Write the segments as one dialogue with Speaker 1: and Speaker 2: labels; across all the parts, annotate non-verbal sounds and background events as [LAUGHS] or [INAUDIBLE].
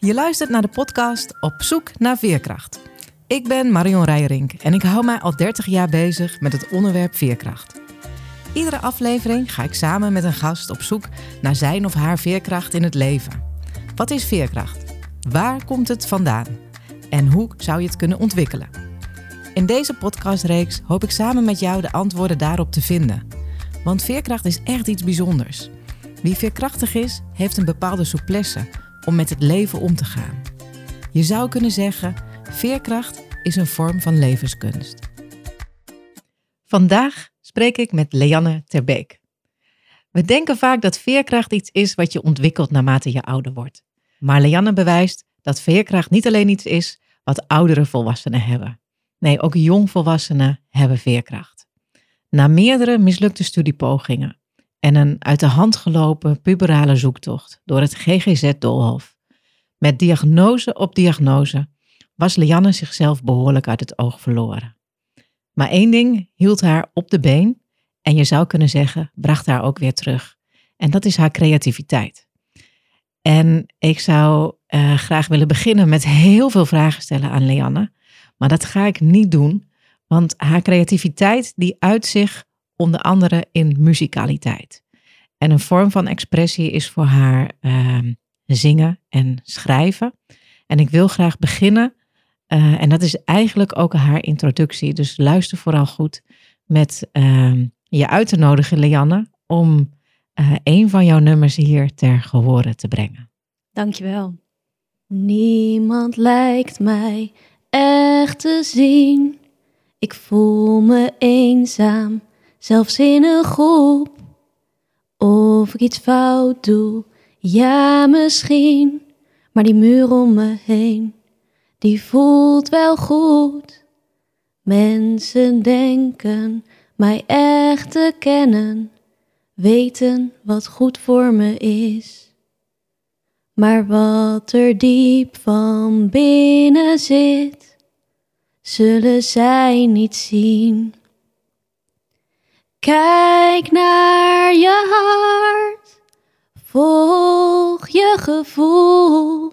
Speaker 1: Je luistert naar de podcast Op zoek naar veerkracht. Ik ben Marion Rijrink en ik hou mij al 30 jaar bezig met het onderwerp veerkracht. Iedere aflevering ga ik samen met een gast op zoek naar zijn of haar veerkracht in het leven. Wat is veerkracht? Waar komt het vandaan? En hoe zou je het kunnen ontwikkelen? In deze podcastreeks hoop ik samen met jou de antwoorden daarop te vinden. Want veerkracht is echt iets bijzonders. Wie veerkrachtig is, heeft een bepaalde souplesse om met het leven om te gaan. Je zou kunnen zeggen, veerkracht is een vorm van levenskunst. Vandaag spreek ik met Leanne Terbeek. We denken vaak dat veerkracht iets is wat je ontwikkelt naarmate je ouder wordt. Maar Leanne bewijst dat veerkracht niet alleen iets is wat oudere volwassenen hebben. Nee, ook jongvolwassenen hebben veerkracht. Na meerdere mislukte studiepogingen en een uit de hand gelopen puberale zoektocht door het GGZ Dolhof, met diagnose op diagnose, was Lianne zichzelf behoorlijk uit het oog verloren. Maar één ding hield haar op de been en je zou kunnen zeggen, bracht haar ook weer terug. En dat is haar creativiteit. En ik zou uh, graag willen beginnen met heel veel vragen stellen aan Lianne. Maar dat ga ik niet doen, want haar creativiteit die uit zich onder andere in muzikaliteit. En een vorm van expressie is voor haar uh, zingen en schrijven. En ik wil graag beginnen, uh, en dat is eigenlijk ook haar introductie. Dus luister vooral goed met uh, je uit te nodigen, Lianne, om uh, een van jouw nummers hier ter gehore te brengen.
Speaker 2: Dankjewel. Niemand lijkt mij echt te zien. Ik voel me eenzaam, zelfs in een groep. Of ik iets fout doe, ja misschien. Maar die muur om me heen, die voelt wel goed. Mensen denken mij echt te kennen, weten wat goed voor me is. Maar wat er diep van binnen zit, zullen zij niet zien. Kijk naar je hart, volg je gevoel.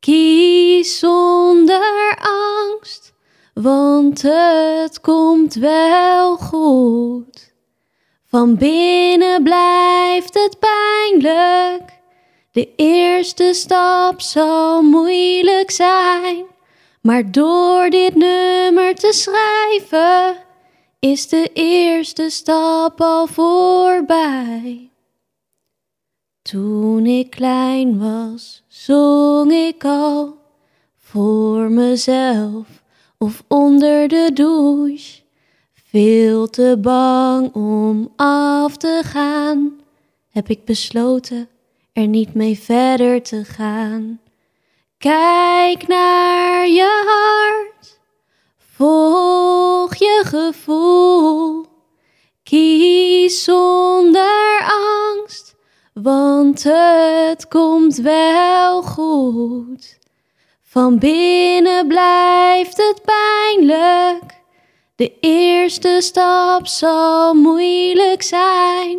Speaker 2: Kies zonder angst, want het komt wel goed. Van binnen blijft het pijnlijk de eerste stap zal moeilijk zijn, maar door dit nummer te schrijven is de eerste stap al voorbij. Toen ik klein was, zong ik al voor mezelf of onder de douche. Veel te bang om af te gaan, heb ik besloten er niet mee verder te gaan. Kijk naar je hart, volg je gevoel, kies zonder angst, want het komt wel goed. Van binnen blijft het pijnlijk, de eerste stap zal moeilijk zijn.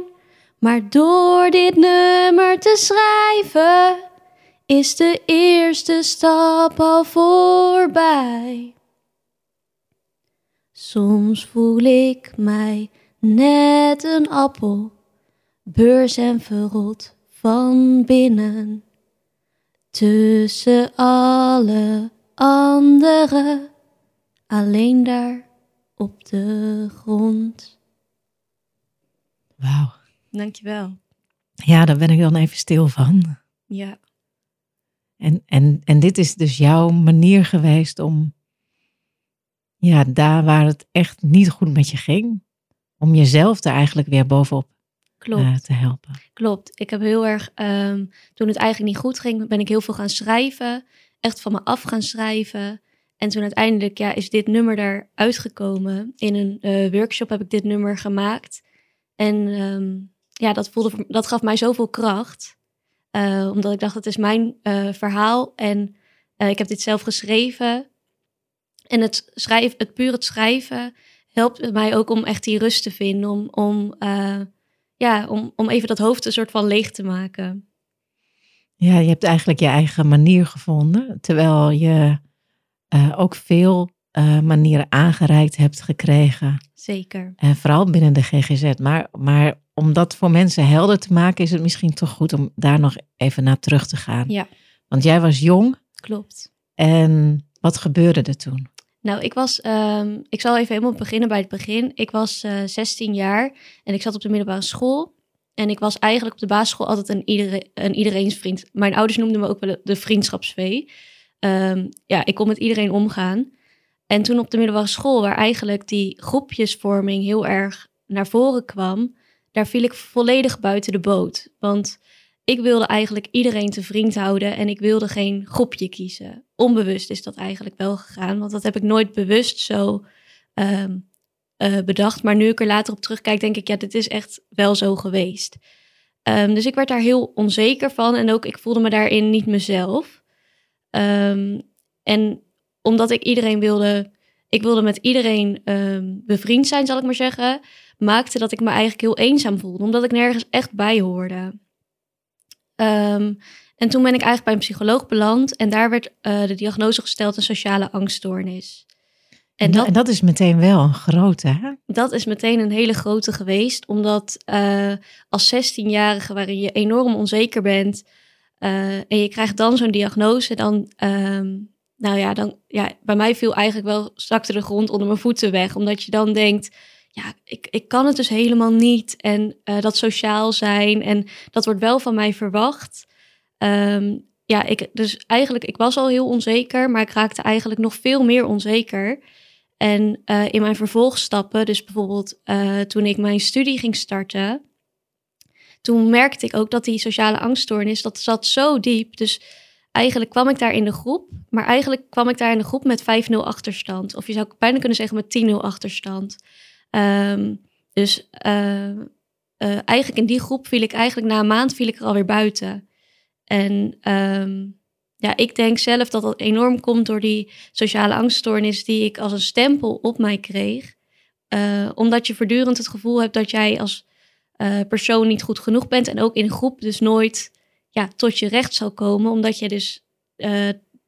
Speaker 2: Maar door dit nummer te schrijven is de eerste stap al voorbij. Soms voel ik mij net een appel, beurs en verrot van binnen. Tussen alle anderen, alleen daar op de grond.
Speaker 1: Wauw.
Speaker 2: Dankjewel.
Speaker 1: Ja, daar ben ik dan even stil van.
Speaker 2: Ja.
Speaker 1: En, en, en dit is dus jouw manier geweest om, ja, daar waar het echt niet goed met je ging, om jezelf er eigenlijk weer bovenop
Speaker 2: Klopt.
Speaker 1: Uh, te helpen.
Speaker 2: Klopt. Ik heb heel erg, um, toen het eigenlijk niet goed ging, ben ik heel veel gaan schrijven. Echt van me af gaan schrijven. En toen uiteindelijk ja, is dit nummer daar uitgekomen. In een uh, workshop heb ik dit nummer gemaakt. En um, ja, dat, voelde, dat gaf mij zoveel kracht. Uh, omdat ik dacht, het is mijn verhaal en ik heb dit zelf geschreven. En het, schrijven, het puur het schrijven helpt mij ook om echt die rust te vinden. Om, om, ja, om, om even dat hoofd een soort van leeg te maken.
Speaker 1: Ja, je hebt eigenlijk je eigen manier gevonden, terwijl je uh, ook veel uh, manieren aangereikt hebt gekregen.
Speaker 2: Zeker.
Speaker 1: En vooral binnen de GGZ. Maar, maar om dat voor mensen helder te maken, is het misschien toch goed om daar nog even naar terug te gaan.
Speaker 2: Ja.
Speaker 1: Want jij was jong.
Speaker 2: Klopt.
Speaker 1: En wat gebeurde er toen?
Speaker 2: Nou, ik was, um, ik zal even helemaal beginnen bij het begin. Ik was uh, 16 jaar en ik zat op de middelbare school. En ik was eigenlijk op de basisschool altijd een, iedereen, een iedereens vriend. Mijn ouders noemden me ook wel de vriendschapsvee. Um, ja, ik kon met iedereen omgaan. En toen op de middelbare school, waar eigenlijk die groepjesvorming heel erg naar voren kwam, daar viel ik volledig buiten de boot. Want ik wilde eigenlijk iedereen te vriend houden en ik wilde geen groepje kiezen. Onbewust is dat eigenlijk wel gegaan, want dat heb ik nooit bewust zo um, uh, bedacht. Maar nu ik er later op terugkijk, denk ik, ja, dit is echt wel zo geweest. Um, dus ik werd daar heel onzeker van en ook ik voelde me daarin niet mezelf. Um, en omdat ik iedereen wilde, ik wilde met iedereen bevriend zijn, zal ik maar zeggen, maakte dat ik me eigenlijk heel eenzaam voelde, omdat ik nergens echt bij hoorde. Um, en toen ben ik eigenlijk bij een psycholoog beland en daar werd uh, de diagnose gesteld een sociale angststoornis.
Speaker 1: En dat, en dat, is meteen wel een grote, hè?
Speaker 2: Dat is meteen een hele grote geweest, omdat uh, als 16-jarige waarin je enorm onzeker bent uh, en je krijgt dan zo'n diagnose, dan, um, nou ja, dan, ja, bij mij viel eigenlijk wel zakte de grond onder mijn voeten weg, omdat je dan denkt, ja, ik, ik kan het dus helemaal niet. En uh, dat sociaal zijn. En dat wordt wel van mij verwacht. Um, ja, ik, dus eigenlijk, ik was al heel onzeker, maar ik raakte eigenlijk nog veel meer onzeker. En uh, in mijn vervolgstappen, dus bijvoorbeeld uh, toen ik mijn studie ging starten, toen merkte ik ook dat die sociale angststoornis, dat zat zo diep. Dus eigenlijk kwam ik daar in de groep, maar eigenlijk kwam ik daar in de groep met 5-0 achterstand. Of je zou bijna kunnen zeggen met 10-0 achterstand. Um, dus uh, uh, eigenlijk in die groep viel ik eigenlijk na een maand viel ik er alweer buiten. En um, ja, ik denk zelf dat dat enorm komt door die sociale angststoornis die ik als een stempel op mij kreeg. Uh, omdat je voortdurend het gevoel hebt dat jij als persoon niet goed genoeg bent en ook in een groep dus nooit ja, tot je recht zal komen, omdat je dus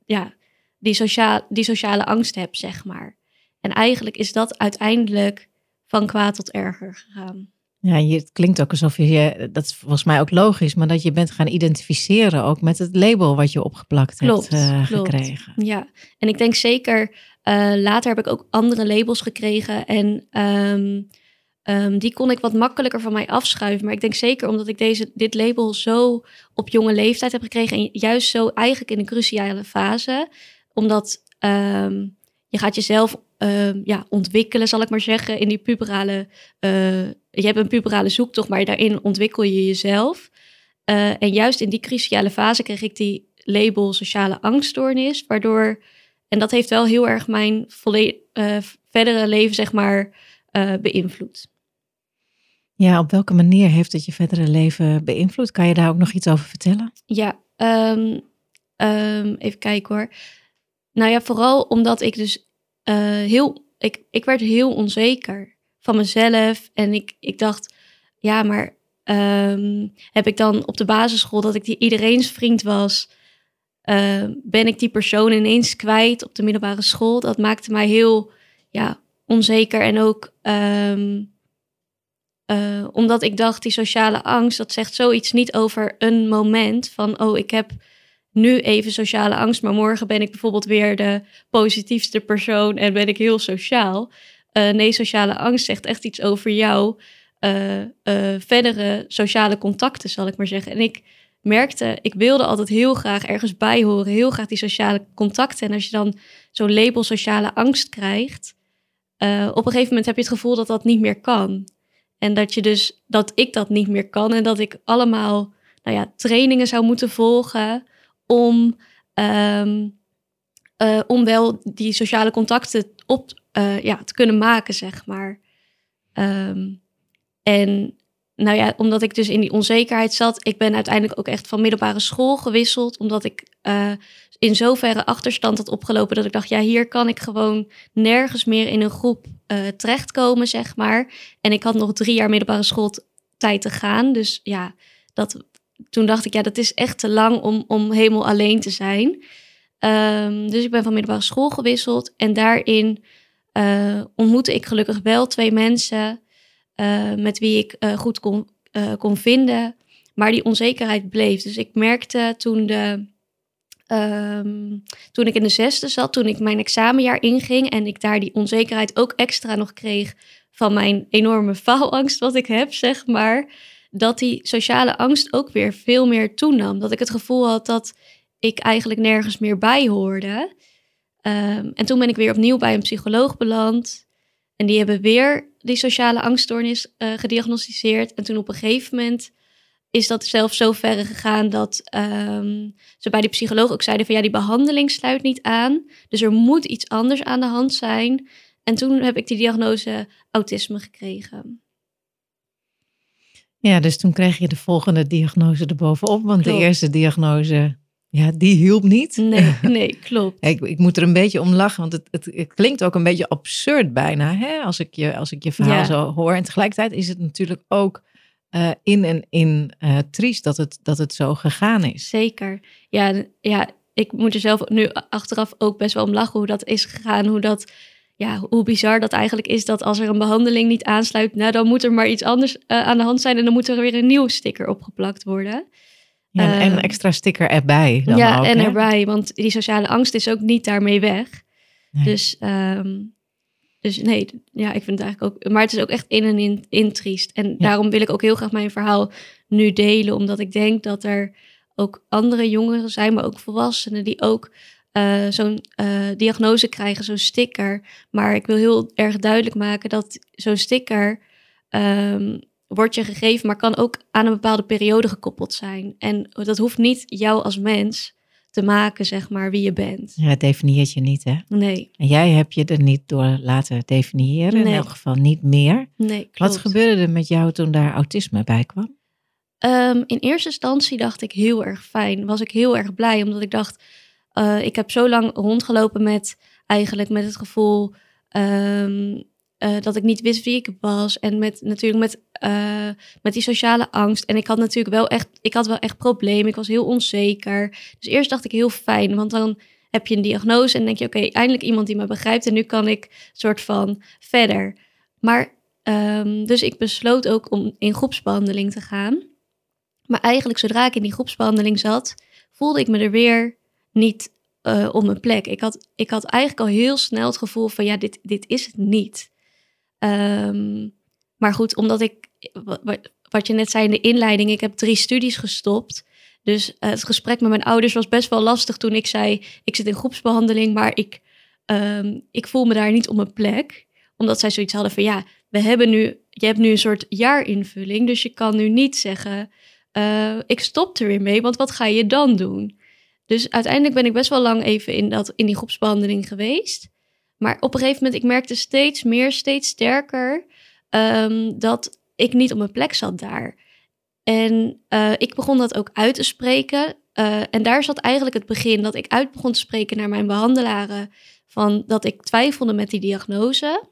Speaker 2: ja, die, sociaal, die sociale angst hebt, zeg maar. En eigenlijk is dat uiteindelijk van kwaad tot erger gegaan.
Speaker 1: Ja, het klinkt ook alsof je, dat is volgens mij ook logisch, maar dat je bent gaan identificeren ook met het label wat je opgeplakt
Speaker 2: klopt,
Speaker 1: hebt uh,
Speaker 2: klopt.
Speaker 1: gekregen.
Speaker 2: Ja, en ik denk zeker, uh, later heb ik ook andere labels gekregen en um, um, die kon ik wat makkelijker van mij afschuiven. Maar ik denk zeker omdat ik deze, dit label zo op jonge leeftijd heb gekregen en juist zo eigenlijk in een cruciale fase, omdat um, je gaat jezelf uh, ja, ontwikkelen, zal ik maar zeggen, in die puberale. Uh, je hebt een puberale zoektocht, maar daarin ontwikkel je jezelf. Uh, en juist in die cruciale fase kreeg ik die label sociale angststoornis, waardoor. En dat heeft wel heel erg mijn uh, verdere leven, zeg maar, beïnvloed.
Speaker 1: Ja, op welke manier heeft het je verdere leven beïnvloed? Kan je daar ook nog iets over vertellen?
Speaker 2: Ja, um, um, even kijken hoor. Nou ja, vooral omdat ik dus uh, heel, ik, ik werd heel onzeker van mezelf. En ik, ik dacht, ja, maar um, heb ik dan op de basisschool dat ik die iedereens vriend was, uh, ben ik die persoon ineens kwijt op de middelbare school? Dat maakte mij heel ja, onzeker en ook um, uh, omdat ik dacht, die sociale angst, dat zegt zoiets niet over een moment van, oh, ik heb nu even sociale angst, maar morgen ben ik bijvoorbeeld weer de positiefste persoon en ben ik heel sociaal. Uh, nee, sociale angst zegt echt iets over jouw uh, uh, verdere sociale contacten, zal ik maar zeggen. En ik merkte, ik wilde altijd heel graag ergens bij horen, heel graag die sociale contacten. En als je dan zo'n label sociale angst krijgt, op een gegeven moment heb je het gevoel dat dat niet meer kan. En dat je dus, dat ik dat niet meer kan en dat ik allemaal, nou ja, trainingen zou moeten volgen om, um, uh, om wel die sociale contacten op uh, ja, te kunnen maken, zeg maar. Um, en nou ja, omdat ik dus in die onzekerheid zat, ik ben uiteindelijk ook echt van middelbare school gewisseld, omdat ik uh, in zoverre achterstand had opgelopen dat ik dacht, ja, hier kan ik gewoon nergens meer in een groep terechtkomen, zeg maar. En ik had nog drie jaar middelbare schooltijd te gaan, dus ja, dat toen dacht ik, ja, dat is echt te lang om, om helemaal alleen te zijn. Ehm, dus ik ben van middelbare school gewisseld. En daarin uh, ontmoette ik gelukkig wel twee mensen uh, met wie ik uh, goed kon, kon vinden. Maar die onzekerheid bleef. Dus ik merkte toen, de, um, toen ik in de zesde zat, toen ik mijn examenjaar inging en ik daar die onzekerheid ook extra nog kreeg van mijn enorme faalangst wat ik heb, zeg maar. Dat die sociale angst ook weer veel meer toenam. Dat ik het gevoel had dat ik eigenlijk nergens meer bij hoorde. Um, en toen ben ik weer opnieuw bij een psycholoog beland. En die hebben weer die sociale angststoornis uh, gediagnosticeerd. En toen op een gegeven moment is dat zelfs zo ver gegaan dat um, ze bij die psycholoog ook zeiden van ja, die behandeling sluit niet aan. Dus er moet iets anders aan de hand zijn. En toen heb ik die diagnose autisme gekregen.
Speaker 1: Ja, dus toen kreeg je de volgende diagnose erbovenop. Want de eerste diagnose ja, die hielp niet.
Speaker 2: Nee, [LAUGHS] nee klopt.
Speaker 1: ik, ik moet er een beetje om lachen, want het, het, het klinkt ook een beetje absurd bijna, hè? Als, ik je, als ik je verhaal zo hoor. En tegelijkertijd is het natuurlijk ook uh, in en in uh, triest dat het, dat het zo gegaan is.
Speaker 2: Zeker. Ja, ja, ik moet er zelf nu achteraf ook best wel om lachen hoe dat is gegaan. Hoe dat, ja, hoe bizar dat eigenlijk is dat als er een behandeling niet aansluit, nou dan moet er maar iets anders uh, aan de hand zijn en dan moet er weer een nieuw sticker opgeplakt worden.
Speaker 1: Ja, en een ehm, extra sticker erbij. Dan
Speaker 2: ja,
Speaker 1: ook,
Speaker 2: en
Speaker 1: hè?
Speaker 2: erbij, want die sociale angst is ook niet daarmee weg. Nee. Dus, um, dus nee, ja, ik vind het eigenlijk ook. Maar het is ook echt in en in, in triest. En ja. daarom wil ik ook heel graag mijn verhaal nu delen, omdat ik denk dat er ook andere jongeren zijn, maar ook volwassenen die ook uh, zo'n uh, diagnose krijgen, zo'n sticker. Maar ik wil heel erg duidelijk maken dat zo'n sticker um, wordt je gegeven, maar kan ook aan een bepaalde periode gekoppeld zijn. En dat hoeft niet jou als mens te maken, zeg maar, wie je bent.
Speaker 1: Ja, het definieert je niet, hè?
Speaker 2: Nee.
Speaker 1: En jij heb je er niet door laten definiëren,
Speaker 2: nee.
Speaker 1: in elk geval niet meer.
Speaker 2: Nee, klopt.
Speaker 1: Wat gebeurde er met jou toen daar autisme bij kwam?
Speaker 2: Um, in eerste instantie dacht ik heel erg fijn. Was ik heel erg blij, omdat ik dacht, uh, ik heb zo lang rondgelopen met eigenlijk met het gevoel. Um, uh, dat ik niet wist wie ik was. En met natuurlijk met, uh, met die sociale angst. En ik had natuurlijk wel echt, ik had wel echt problemen. Ik was heel onzeker. Dus eerst dacht ik heel fijn, want dan heb je een diagnose en denk je, oké, eindelijk iemand die me begrijpt. En nu kan ik soort van verder. Maar um, dus ik besloot ook om in groepsbehandeling te gaan. Maar eigenlijk zodra ik in die groepsbehandeling zat, voelde ik me er weer niet uh, op mijn plek. Ik had, ik had eigenlijk al heel snel het gevoel van ja, dit, dit is het niet. Um, maar goed, omdat ik, wat je net zei in de inleiding, ik heb drie studies gestopt. Dus uh, het gesprek met mijn ouders was best wel lastig toen ik zei, ik zit in groepsbehandeling, maar ik, um, ik voel me daar niet op mijn plek. Omdat zij zoiets hadden van, ja, we hebben nu, je hebt nu een soort jaarinvulling, dus je kan nu niet zeggen, uh, ik stop er weer mee, want wat ga je dan doen? Dus uiteindelijk ben ik best wel lang even in, dat, in die groepsbehandeling geweest. Maar op een gegeven moment, ik merkte steeds meer, steeds sterker um, dat ik niet op mijn plek zat daar. En uh, ik begon dat ook uit te spreken. Uh, en daar zat eigenlijk het begin dat ik uit begon te spreken naar mijn behandelaren. Van dat ik twijfelde met die diagnose,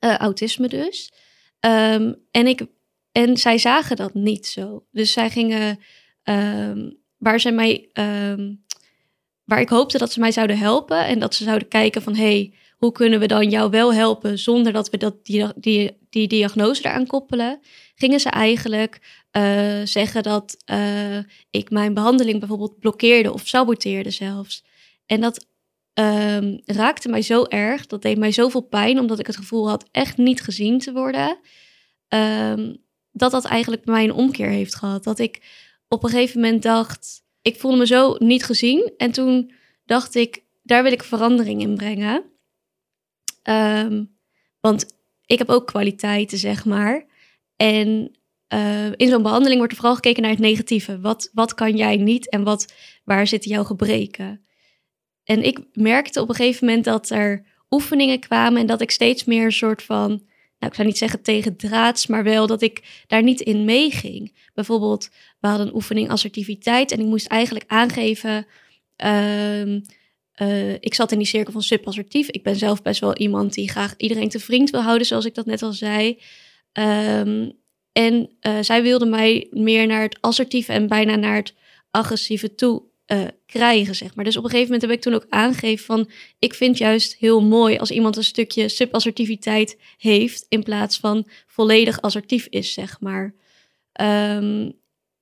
Speaker 2: uh, autisme dus. Um, en, ik, en zij zagen dat niet zo. Dus zij gingen, um, waar mij, waar ik hoopte dat ze mij zouden helpen. En dat ze zouden kijken van, hey, hoe kunnen we dan jou wel helpen zonder dat we dat, die, die, die diagnose eraan koppelen, gingen ze eigenlijk uh, zeggen dat uh, ik mijn behandeling bijvoorbeeld blokkeerde of saboteerde zelfs. En dat um, raakte mij zo erg, dat deed mij zoveel pijn, omdat ik het gevoel had echt niet gezien te worden, um, dat dat eigenlijk bij mij een omkeer heeft gehad. Dat ik op een gegeven moment dacht, ik voelde me zo niet gezien. En toen dacht ik, daar wil ik verandering in brengen. Um, want ik heb ook kwaliteiten, zeg maar. En uh, in zo'n behandeling wordt er vooral gekeken naar het negatieve. Wat, wat kan jij niet en wat, waar zitten jouw gebreken? En ik merkte op een gegeven moment dat er oefeningen kwamen en dat ik steeds meer een soort van, nou ik zou niet zeggen tegen draads, maar wel dat ik daar niet in meeging. Bijvoorbeeld, we hadden een oefening assertiviteit en ik moest eigenlijk aangeven. Uh, uh, ik zat in die cirkel van subassertief. Ik ben zelf best wel iemand die graag iedereen te vriend wil houden, zoals ik dat net al zei. Um, En eh, zij wilde mij meer naar het assertieve en bijna naar het agressieve toe eh, krijgen, zeg maar. Dus op een gegeven moment heb ik toen ook aangegeven van... ik vind juist heel mooi als iemand een stukje subassertiviteit heeft... in plaats van volledig assertief is, zeg maar. Ehm,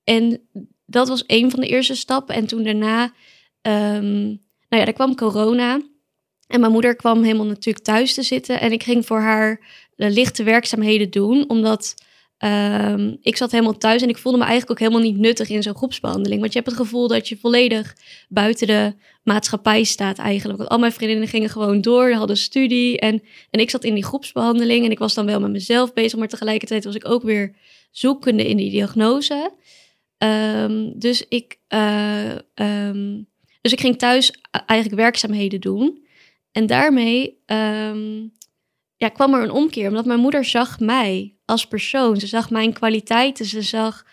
Speaker 2: en dat was een van de eerste stappen. En toen daarna, um, nou ja, daar kwam corona... En mijn moeder kwam helemaal natuurlijk thuis te zitten. En ik ging voor haar de lichte werkzaamheden doen. Omdat um, ik zat helemaal thuis en ik voelde me eigenlijk ook helemaal niet nuttig in zo'n groepsbehandeling. Want je hebt het gevoel dat je volledig buiten de maatschappij staat eigenlijk. Want al mijn vriendinnen gingen gewoon door, hadden studie. En, en ik zat in die groepsbehandeling en ik was dan wel met mezelf bezig. Maar tegelijkertijd was ik ook weer zoekende in die diagnose. Um, dus, ik, uh, um, dus ik ging thuis eigenlijk werkzaamheden doen. En daarmee ja, kwam er een omkeer, omdat mijn moeder zag mij als persoon. Ze zag mijn kwaliteiten, ze zag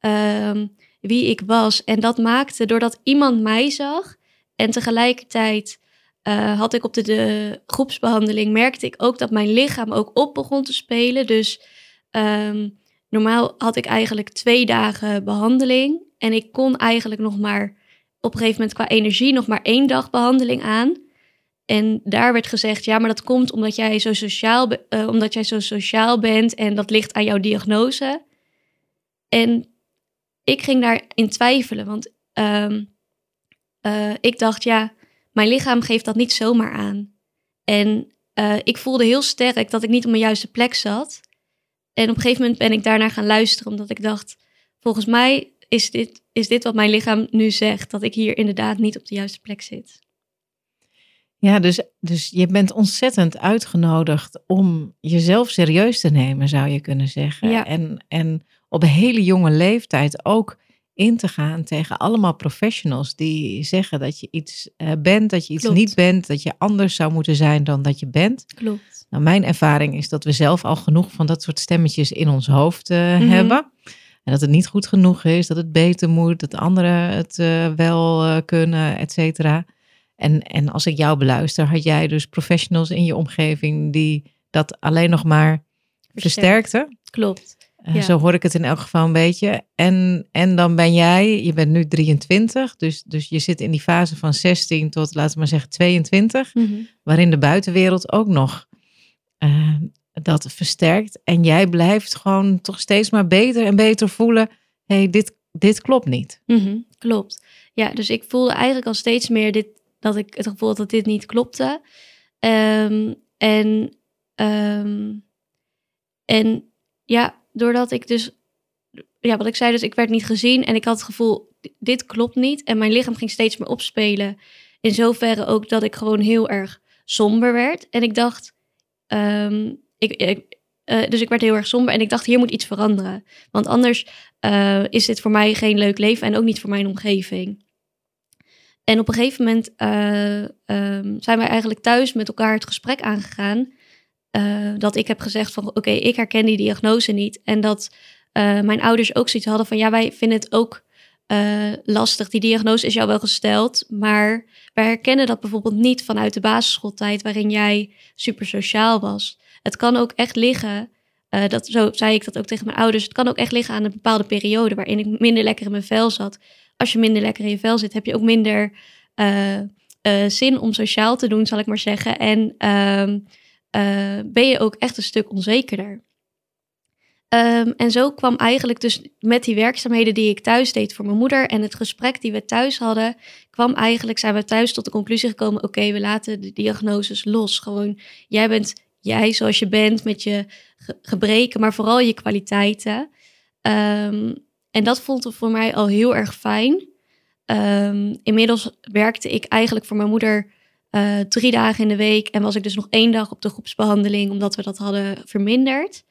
Speaker 2: um, wie ik was. En dat maakte, doordat iemand mij zag en tegelijkertijd uh, had ik op de, de, groepsbehandeling, merkte ik ook dat mijn lichaam ook op begon te spelen. Dus um, normaal had ik eigenlijk twee dagen behandeling en ik kon eigenlijk nog maar op een gegeven moment qua energie nog maar één dag behandeling aan. En daar werd gezegd, ja, maar dat komt omdat jij zo sociaal, uh, omdat jij zo sociaal bent en dat ligt aan jouw diagnose. En ik ging daarin twijfelen, want um, uh, ik dacht, ja, mijn lichaam geeft dat niet zomaar aan. En uh, ik voelde heel sterk dat ik niet op mijn juiste plek zat. En op een gegeven moment ben ik daarnaar gaan luisteren, omdat ik dacht, volgens mij is dit, is dit wat mijn lichaam nu zegt, dat ik hier inderdaad niet op de juiste plek zit.
Speaker 1: Ja, dus, dus je bent ontzettend uitgenodigd om jezelf serieus te nemen, zou je kunnen zeggen.
Speaker 2: Ja.
Speaker 1: En, en op een hele jonge leeftijd ook in te gaan tegen allemaal professionals die zeggen dat je iets uh, bent, dat je iets
Speaker 2: Klopt.
Speaker 1: niet bent, dat je anders zou moeten zijn dan dat je bent.
Speaker 2: Klopt.
Speaker 1: Nou, mijn ervaring is dat we zelf al genoeg van dat soort stemmetjes in ons hoofd uh,
Speaker 2: Mhm.
Speaker 1: hebben. En dat het niet goed genoeg is, dat het beter moet, dat anderen het uh, wel uh, kunnen, et cetera. En, en als ik jou beluister, had jij dus professionals in je omgeving die dat alleen nog maar versterkten.
Speaker 2: Klopt.
Speaker 1: Uh, ja. Zo hoor ik het in elk geval een beetje. En, en dan ben jij, je bent nu 23, dus, dus je zit in die fase van 16 tot, laten we maar zeggen, 22,
Speaker 2: mm -hmm.
Speaker 1: waarin de buitenwereld ook nog uh, dat versterkt. En jij blijft gewoon toch steeds maar beter en beter voelen, hé, hey, dit, dit klopt niet.
Speaker 2: Mm -hmm. Klopt. Ja, dus ik voelde eigenlijk al steeds meer dit, dat ik het gevoel had dat dit niet klopte. Um, en, um, en ja, doordat ik dus, ja, wat ik zei, dus ik werd niet gezien en ik had het gevoel, dit klopt niet. En mijn lichaam ging steeds meer opspelen. In zoverre ook dat ik gewoon heel erg somber werd. En ik dacht, um, ik, uh, dus ik werd heel erg somber en ik dacht, hier moet iets veranderen. Want anders uh, is dit voor mij geen leuk leven en ook niet voor mijn omgeving. En op een gegeven moment uh, um, zijn wij eigenlijk thuis met elkaar het gesprek aangegaan. Uh, dat ik heb gezegd van oké, ik herken die diagnose niet. En dat uh, mijn ouders ook zoiets hadden van ja, wij vinden het ook lastig. Die diagnose is jou wel gesteld, maar wij herkennen dat bijvoorbeeld niet vanuit de basisschooltijd waarin jij super sociaal was. Het kan ook echt liggen, dat, zo zei ik dat ook tegen mijn ouders, het kan ook echt liggen aan een bepaalde periode waarin ik minder lekker in mijn vel zat. Als je minder lekker in je vel zit, heb je ook minder uh, zin om sociaal te doen, zal ik maar zeggen. En uh, ben je ook echt een stuk onzekerder. Um, en zo kwam eigenlijk dus met die werkzaamheden die ik thuis deed voor mijn moeder en het gesprek die we thuis hadden, kwam eigenlijk, zijn we thuis tot de conclusie gekomen, oké, we laten de diagnoses los. Gewoon, jij bent jij zoals je bent met je ge gebreken, maar vooral je kwaliteiten. Um, en dat vond ik voor mij al heel erg fijn. Um, inmiddels werkte ik eigenlijk voor mijn moeder uh, drie dagen in de week en was ik dus nog één dag op de groepsbehandeling, omdat we dat hadden verminderd.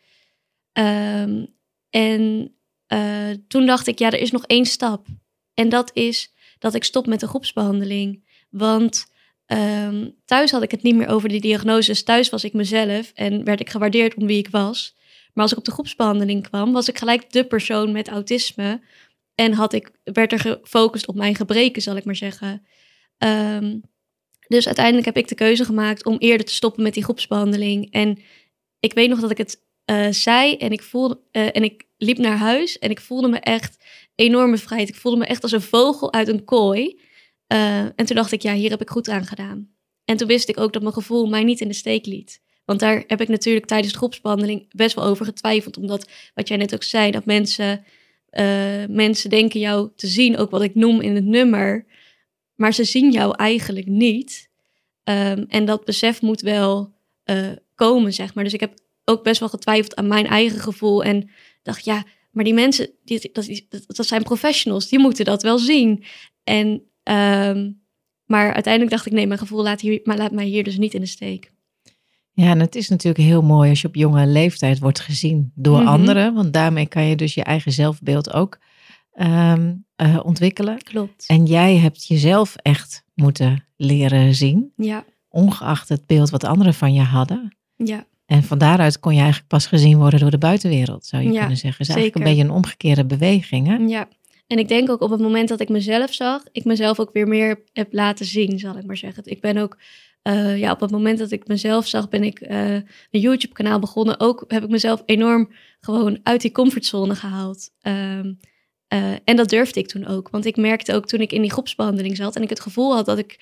Speaker 2: Um, en uh, toen dacht ik, ja, er is nog één stap. En dat is dat ik stop met de groepsbehandeling. Want um, thuis had ik het niet meer over die diagnoses. Thuis was ik mezelf en werd ik gewaardeerd om wie ik was. Maar als ik op de groepsbehandeling kwam, was ik gelijk de persoon met autisme. En had ik, werd er gefocust op mijn gebreken, zal ik maar zeggen. Um, dus uiteindelijk heb ik de keuze gemaakt om eerder te stoppen met die groepsbehandeling. En ik weet nog dat ik het eh, zei en ik voelde eh, en ik liep naar huis en ik voelde me echt enorme vrijheid. Ik voelde me echt als een vogel uit een kooi. Eh, en toen dacht ik, ja, hier heb ik goed aan gedaan. En toen wist ik ook dat mijn gevoel mij niet in de steek liet. Want daar heb ik natuurlijk tijdens de groepsbehandeling best wel over getwijfeld. Omdat, wat jij net ook zei, dat mensen, mensen denken jou te zien, ook wat ik noem in het nummer. Maar ze zien jou eigenlijk niet. Ehm, en dat besef moet wel komen, zeg maar. Dus ik heb ook best wel getwijfeld aan mijn eigen gevoel. En dacht, ja, maar die mensen, die, dat, dat, zijn professionals, die moeten dat wel zien. En, ehm, maar uiteindelijk dacht ik, nee, mijn gevoel laat, hier, maar laat mij hier dus niet in de steek.
Speaker 1: Ja, en het is natuurlijk heel mooi als je op jonge leeftijd wordt gezien door mhm. anderen. Want daarmee kan je dus je eigen zelfbeeld ook ehm, eh, ontwikkelen.
Speaker 2: Klopt.
Speaker 1: En jij hebt jezelf echt moeten leren zien.
Speaker 2: Ja.
Speaker 1: Ongeacht het beeld wat anderen van je hadden.
Speaker 2: Ja.
Speaker 1: En van daaruit kon je eigenlijk pas gezien worden door de buitenwereld, zou je kunnen zeggen. Het is eigenlijk een beetje een omgekeerde beweging. Hè?
Speaker 2: Ja, en ik denk ook op het moment dat ik mezelf zag, ik mezelf ook weer meer heb laten zien, zal ik maar zeggen. Ik ben ook, uh, ja, op het moment dat ik mezelf zag, ben ik uh, een YouTube-kanaal begonnen. Ook heb ik mezelf enorm gewoon uit die comfortzone gehaald. Um, uh, en dat durfde ik toen ook. Want ik merkte ook toen ik in die groepsbehandeling zat en ik het gevoel had dat ik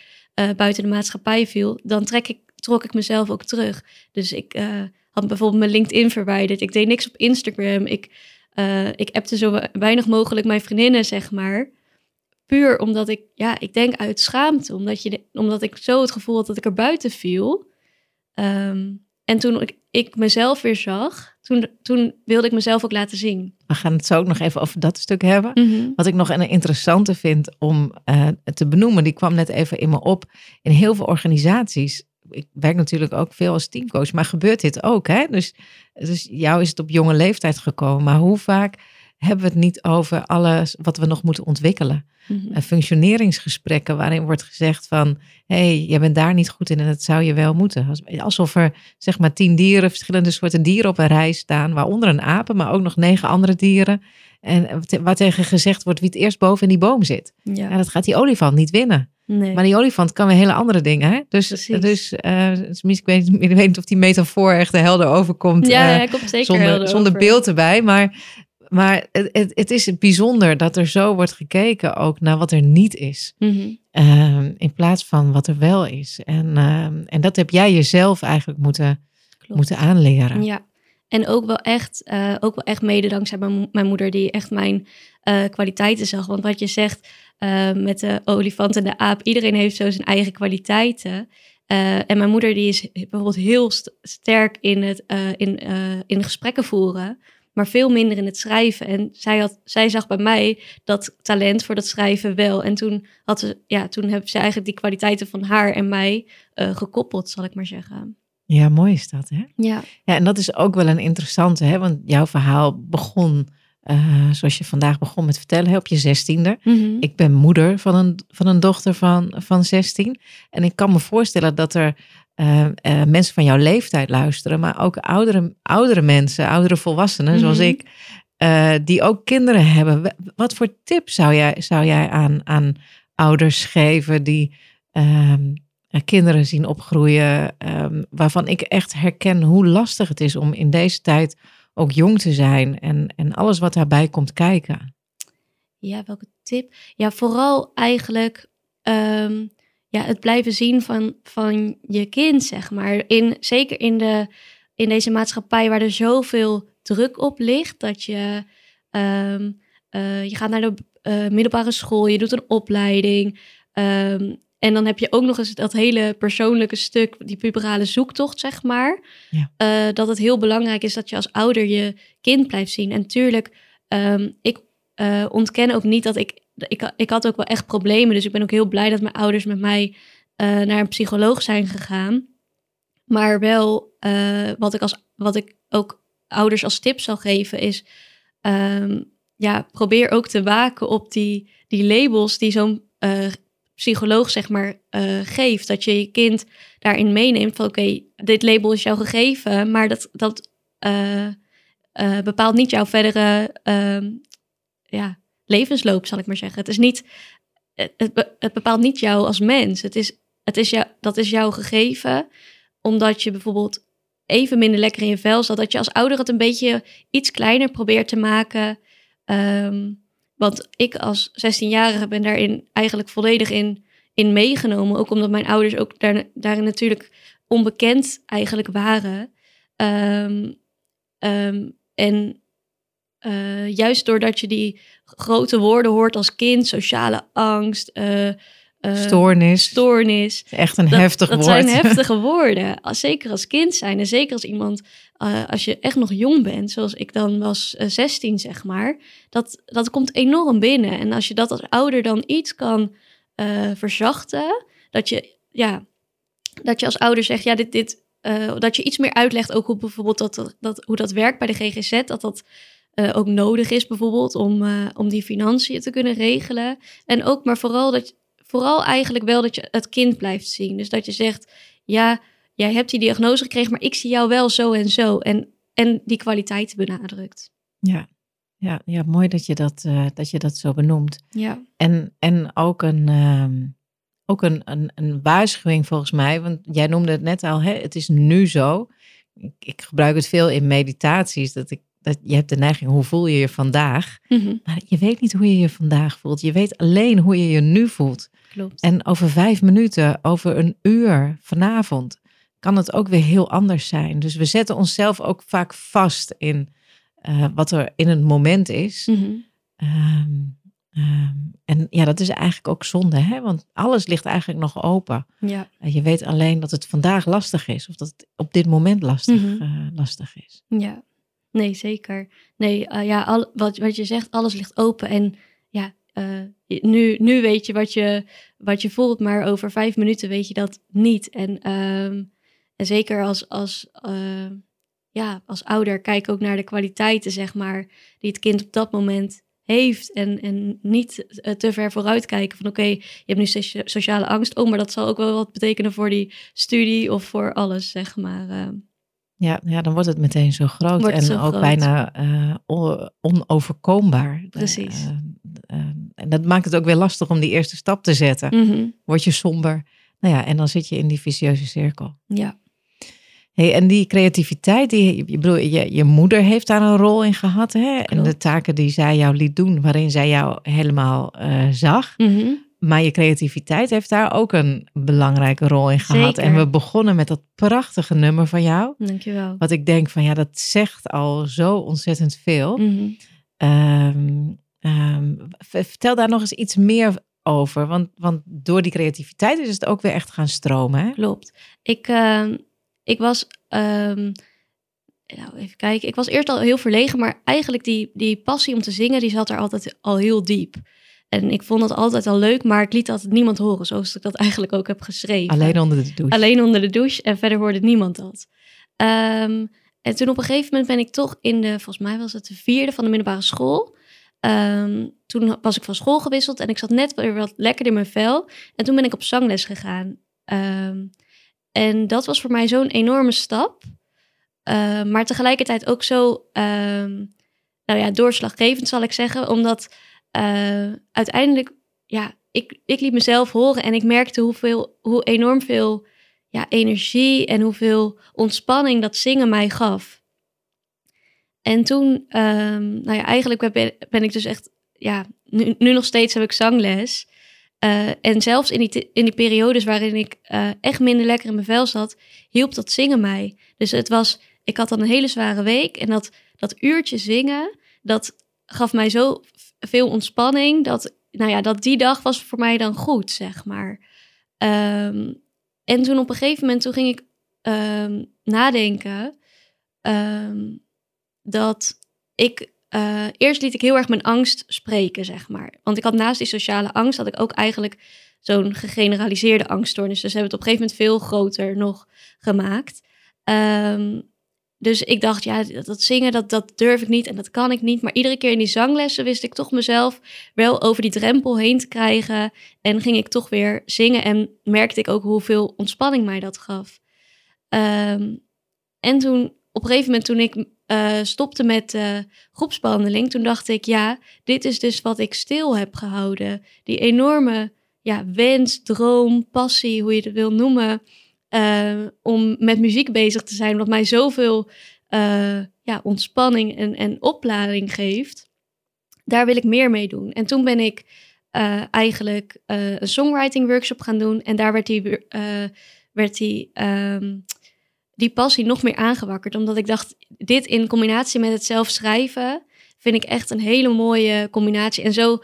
Speaker 2: buiten de maatschappij viel, dan trek ik trok ik mezelf ook terug. Dus ik had bijvoorbeeld mijn LinkedIn verwijderd. Ik deed niks op Instagram. Ik, ik appte zo weinig mogelijk mijn vriendinnen, zeg maar. Puur omdat ik, ja, ik denk uit schaamte. Omdat, je, omdat ik zo het gevoel had dat ik er buiten viel. Um, en toen ik, ik mezelf weer zag, toen, toen wilde ik mezelf ook laten zien.
Speaker 1: We gaan het zo ook nog even over dat stuk hebben.
Speaker 2: Mhm.
Speaker 1: Wat ik nog een interessante vind om uh, te benoemen, die kwam net even in me op. In heel veel organisaties ik werk natuurlijk ook veel als teamcoach, maar gebeurt dit ook? Hè? Dus, dus jou is het op jonge leeftijd gekomen, maar hoe vaak hebben we het niet over alles wat we nog moeten ontwikkelen?
Speaker 2: Mm
Speaker 1: Functioneringsgesprekken waarin wordt gezegd van, hé, hey, je bent daar niet goed in en dat zou je wel moeten. Alsof er zeg maar tien dieren, verschillende soorten dieren op een rij staan, waaronder een apen, maar ook nog negen andere dieren. En waar tegen gezegd wordt wie het eerst boven in die boom zit.
Speaker 2: Ja.
Speaker 1: dat gaat die olifant niet winnen.
Speaker 2: Nee.
Speaker 1: Maar die olifant kan weer hele andere dingen. Hè? Dus, dus, uh, ik, weet, ik weet niet of die metafoor echt de helder overkomt.
Speaker 2: Ja,
Speaker 1: uh,
Speaker 2: ja komt zeker
Speaker 1: zonder, zonder beeld erbij. Maar, maar het, het, het, is bijzonder dat er zo wordt gekeken ook naar wat er niet is.
Speaker 2: Mm
Speaker 1: in plaats van wat er wel is. En, ehm, en dat heb jij jezelf eigenlijk moeten, moeten aanleren.
Speaker 2: Ja, en ook wel echt, uh, ook wel echt mede dankzij mijn, mijn moeder, die echt mijn uh, kwaliteiten zag. Want wat je zegt uh, met de olifant en de aap, iedereen heeft zo zijn eigen kwaliteiten. en mijn moeder die is bijvoorbeeld heel st sterk in het in, in gesprekken voeren, maar veel minder in het schrijven. En zij, had, zij zag bij mij dat talent voor dat schrijven wel. En toen, had ze, ja, toen hebben ze eigenlijk die kwaliteiten van haar en mij gekoppeld, zal ik maar zeggen.
Speaker 1: Ja, mooi is dat, hè?
Speaker 2: Ja.
Speaker 1: Ja, en dat is ook wel een interessante, hè? Want jouw verhaal begon, uh, zoals je vandaag begon met vertellen, hè, op je zestiende.
Speaker 2: Mm
Speaker 1: Ik ben moeder van een, van een dochter van, van 16. En ik kan me voorstellen dat er uh, uh, mensen van jouw leeftijd luisteren, maar ook oudere, oudere mensen, oudere volwassenen, mm -hmm. zoals ik, die ook kinderen hebben. Wat voor tip zou jij, zou jij aan, aan ouders geven die ehm, kinderen zien opgroeien, um, waarvan ik echt herken hoe lastig het is om in deze tijd ook jong te zijn en, en alles wat daarbij komt kijken.
Speaker 2: Ja, welke tip? Ja, vooral eigenlijk um, ja, het blijven zien van, van je kind, zeg maar. In, zeker in, de, in deze maatschappij waar er zoveel druk op ligt, dat je, um, uh, je gaat naar de uh, middelbare school, je doet een opleiding. Um, en dan heb je ook nog eens dat hele persoonlijke stuk, die puberale zoektocht, zeg maar.
Speaker 1: Ja.
Speaker 2: Uh, dat het heel belangrijk is dat je als ouder je kind blijft zien. En tuurlijk, um, ik ontken ook niet dat ik, ik... Ik had ook wel echt problemen. Dus ik ben ook heel blij dat mijn ouders met mij uh, naar een psycholoog zijn gegaan. Maar wel, wat, ik als, wat ik ook ouders als tip zal geven is... Um, ja, probeer ook te waken op die, die labels die zo'n psycholoog zeg maar geeft. Dat je je kind daarin meeneemt van oké, dit label is jou gegeven, maar dat, dat bepaalt niet jouw verdere ja, levensloop, zal ik maar zeggen. Het is niet, het, be, het bepaalt niet jou als mens. Het is, het is jou, dat is jou gegeven omdat je bijvoorbeeld even minder lekker in je vel zat. Dat je als ouder het een beetje iets kleiner probeert te maken. Ehm, want ik als 16-jarige ben daarin eigenlijk volledig in, in meegenomen. Ook omdat mijn ouders ook daar, daarin natuurlijk onbekend eigenlijk waren. Ehm, ehm, en uh, juist doordat je die grote woorden hoort als kind, sociale angst, uh,
Speaker 1: stoornis.
Speaker 2: stoornis.
Speaker 1: Echt een heftig
Speaker 2: woord.
Speaker 1: Dat
Speaker 2: zijn [LAUGHS] heftige woorden. Zeker als kind zijn en zeker als iemand, als je echt nog jong bent, zoals ik dan was 16 zeg maar, dat, dat komt enorm binnen. En als je dat als ouder dan iets kan verzachten, dat je, ja, dat je als ouder zegt, ja, dit, dit, dat je iets meer uitlegt ook hoe bijvoorbeeld dat, dat, hoe dat werkt bij de GGZ, dat dat uh, ook nodig is, bijvoorbeeld om, uh, om die financiën te kunnen regelen. En ook, maar vooral, dat, vooral eigenlijk wel dat je het kind blijft zien. Dus dat je zegt, ja, jij hebt die diagnose gekregen, maar ik zie jou wel zo en zo. En, en die kwaliteit benadrukt.
Speaker 1: Ja, ja, ja mooi dat je dat, uh, dat je dat zo benoemt.
Speaker 2: Ja.
Speaker 1: En, en ook een. Uh, ook een, een, een waarschuwing volgens mij, want jij noemde het net al, hè, het is nu zo. Ik, ik gebruik het veel in meditaties, dat ik dat je hebt de neiging, hoe voel je je vandaag?
Speaker 2: Mhm.
Speaker 1: Maar je weet niet hoe je je vandaag voelt. Je weet alleen hoe je je nu voelt.
Speaker 2: Klopt.
Speaker 1: En over vijf minuten, over een uur vanavond, kan het ook weer heel anders zijn. Dus we zetten onszelf ook vaak vast in uh, wat er in het moment is.
Speaker 2: Mhm.
Speaker 1: Um, um, en ja, dat is eigenlijk ook zonde, hè? want alles ligt eigenlijk nog open.
Speaker 2: Ja.
Speaker 1: Uh, je weet alleen dat het vandaag lastig is, of dat het op dit moment lastig,
Speaker 2: Mhm.
Speaker 1: uh, lastig is.
Speaker 2: Ja, nee, zeker. Nee, uh, ja, wat, wat je zegt, alles ligt open. En ja, uh, nu, nu weet je wat, je wat je voelt, maar over vijf minuten weet je dat niet. En, um, en zeker als, als, uh, ja, als ouder, kijk ook naar de kwaliteiten, zeg maar, die het kind op dat moment heeft. En, en niet te ver vooruit kijken van oké, je hebt nu sociale angst. Oh, maar dat zal ook wel wat betekenen voor die studie of voor alles, zeg maar.
Speaker 1: Ja, ja, dan wordt het meteen zo groot en
Speaker 2: zo
Speaker 1: ook
Speaker 2: groot.
Speaker 1: bijna uh, on onoverkombaar.
Speaker 2: Precies.
Speaker 1: Uh, uh, en dat maakt het ook weer lastig om die eerste stap te zetten.
Speaker 2: Mm -hmm.
Speaker 1: Word je somber. Nou ja, en dan zit je in die vicieuze cirkel.
Speaker 2: Ja.
Speaker 1: Hey, en die creativiteit, die, je, bedoel, je, je moeder heeft daar een rol in gehad. Hè? En de taken die zij jou liet doen, waarin zij jou helemaal zag.
Speaker 2: Mm -hmm.
Speaker 1: Maar je creativiteit heeft daar ook een belangrijke rol in gehad.
Speaker 2: Zeker.
Speaker 1: En we begonnen met dat prachtige nummer van jou.
Speaker 2: Dankjewel.
Speaker 1: Wat ik denk van ja, dat zegt al zo ontzettend veel.
Speaker 2: Mm -hmm.
Speaker 1: um, um, vertel daar nog eens iets meer over. Want, want door die creativiteit is het ook weer echt gaan stromen. Hè?
Speaker 2: Klopt. Ik, uh, ik was. Um, nou, even kijken. Ik was eerst al heel verlegen, maar eigenlijk die, die passie om te zingen, die zat er altijd al heel diep. En ik vond dat altijd al leuk, maar ik liet dat niemand horen, zoals ik dat eigenlijk ook heb geschreven.
Speaker 1: Alleen onder de douche.
Speaker 2: Alleen onder de douche en verder hoorde niemand dat. Um, en toen op een gegeven moment ben ik toch in de, volgens mij was het de vierde van de middelbare school. Um, toen was ik van school gewisseld en ik zat net weer wat lekker in mijn vel. En toen ben ik op zangles gegaan. Um, en dat was voor mij zo'n enorme stap. Uh, maar tegelijkertijd ook zo, nou ja, doorslaggevend zal ik zeggen. Omdat uh, uiteindelijk, ja, ik, ik liet mezelf horen en ik merkte hoeveel, hoe enorm veel ja, energie en hoeveel ontspanning dat zingen mij gaf. En toen, um, nou ja, eigenlijk ben, ben ik dus echt, ja, nu, nog steeds heb ik zangles. Uh, en zelfs in die, in die periodes waarin ik uh, echt minder lekker in mijn vel zat, hielp dat zingen mij. Dus het was, ik had dan een hele zware week en dat, dat uurtje zingen, dat gaf mij zo veel ontspanning, dat, nou ja, dat die dag was voor mij dan goed, zeg maar. Um, en toen op een gegeven moment, toen ging ik um, nadenken um, dat ik, uh, eerst liet ik heel erg mijn angst spreken, zeg maar. Want ik had naast die sociale angst, had ik ook eigenlijk zo'n gegeneraliseerde angststoornis. Dus hebben het op een gegeven moment veel groter nog gemaakt. Dus ik dacht, ja, dat, zingen, dat, dat durf ik niet en dat kan ik niet. Maar iedere keer in die zanglessen wist ik toch mezelf wel over die drempel heen te krijgen. En ging ik toch weer zingen en merkte ik ook hoeveel ontspanning mij dat gaf. Um, en toen, op een gegeven moment toen ik uh, stopte met uh, groepsbehandeling, toen dacht ik, ja, dit is dus wat ik stil heb gehouden. Die enorme ja, wens, droom, passie, hoe je het wil noemen. Eh, om met muziek bezig te zijn, wat mij zoveel uh, ja, ontspanning en, en oplading geeft. Daar wil ik meer mee doen. En toen ben ik uh, eigenlijk een songwriting workshop gaan doen. En daar werd die, werd die, um, die passie nog meer aangewakkerd. Omdat ik dacht, dit in combinatie met het zelf schrijven vind ik echt een hele mooie combinatie. En zo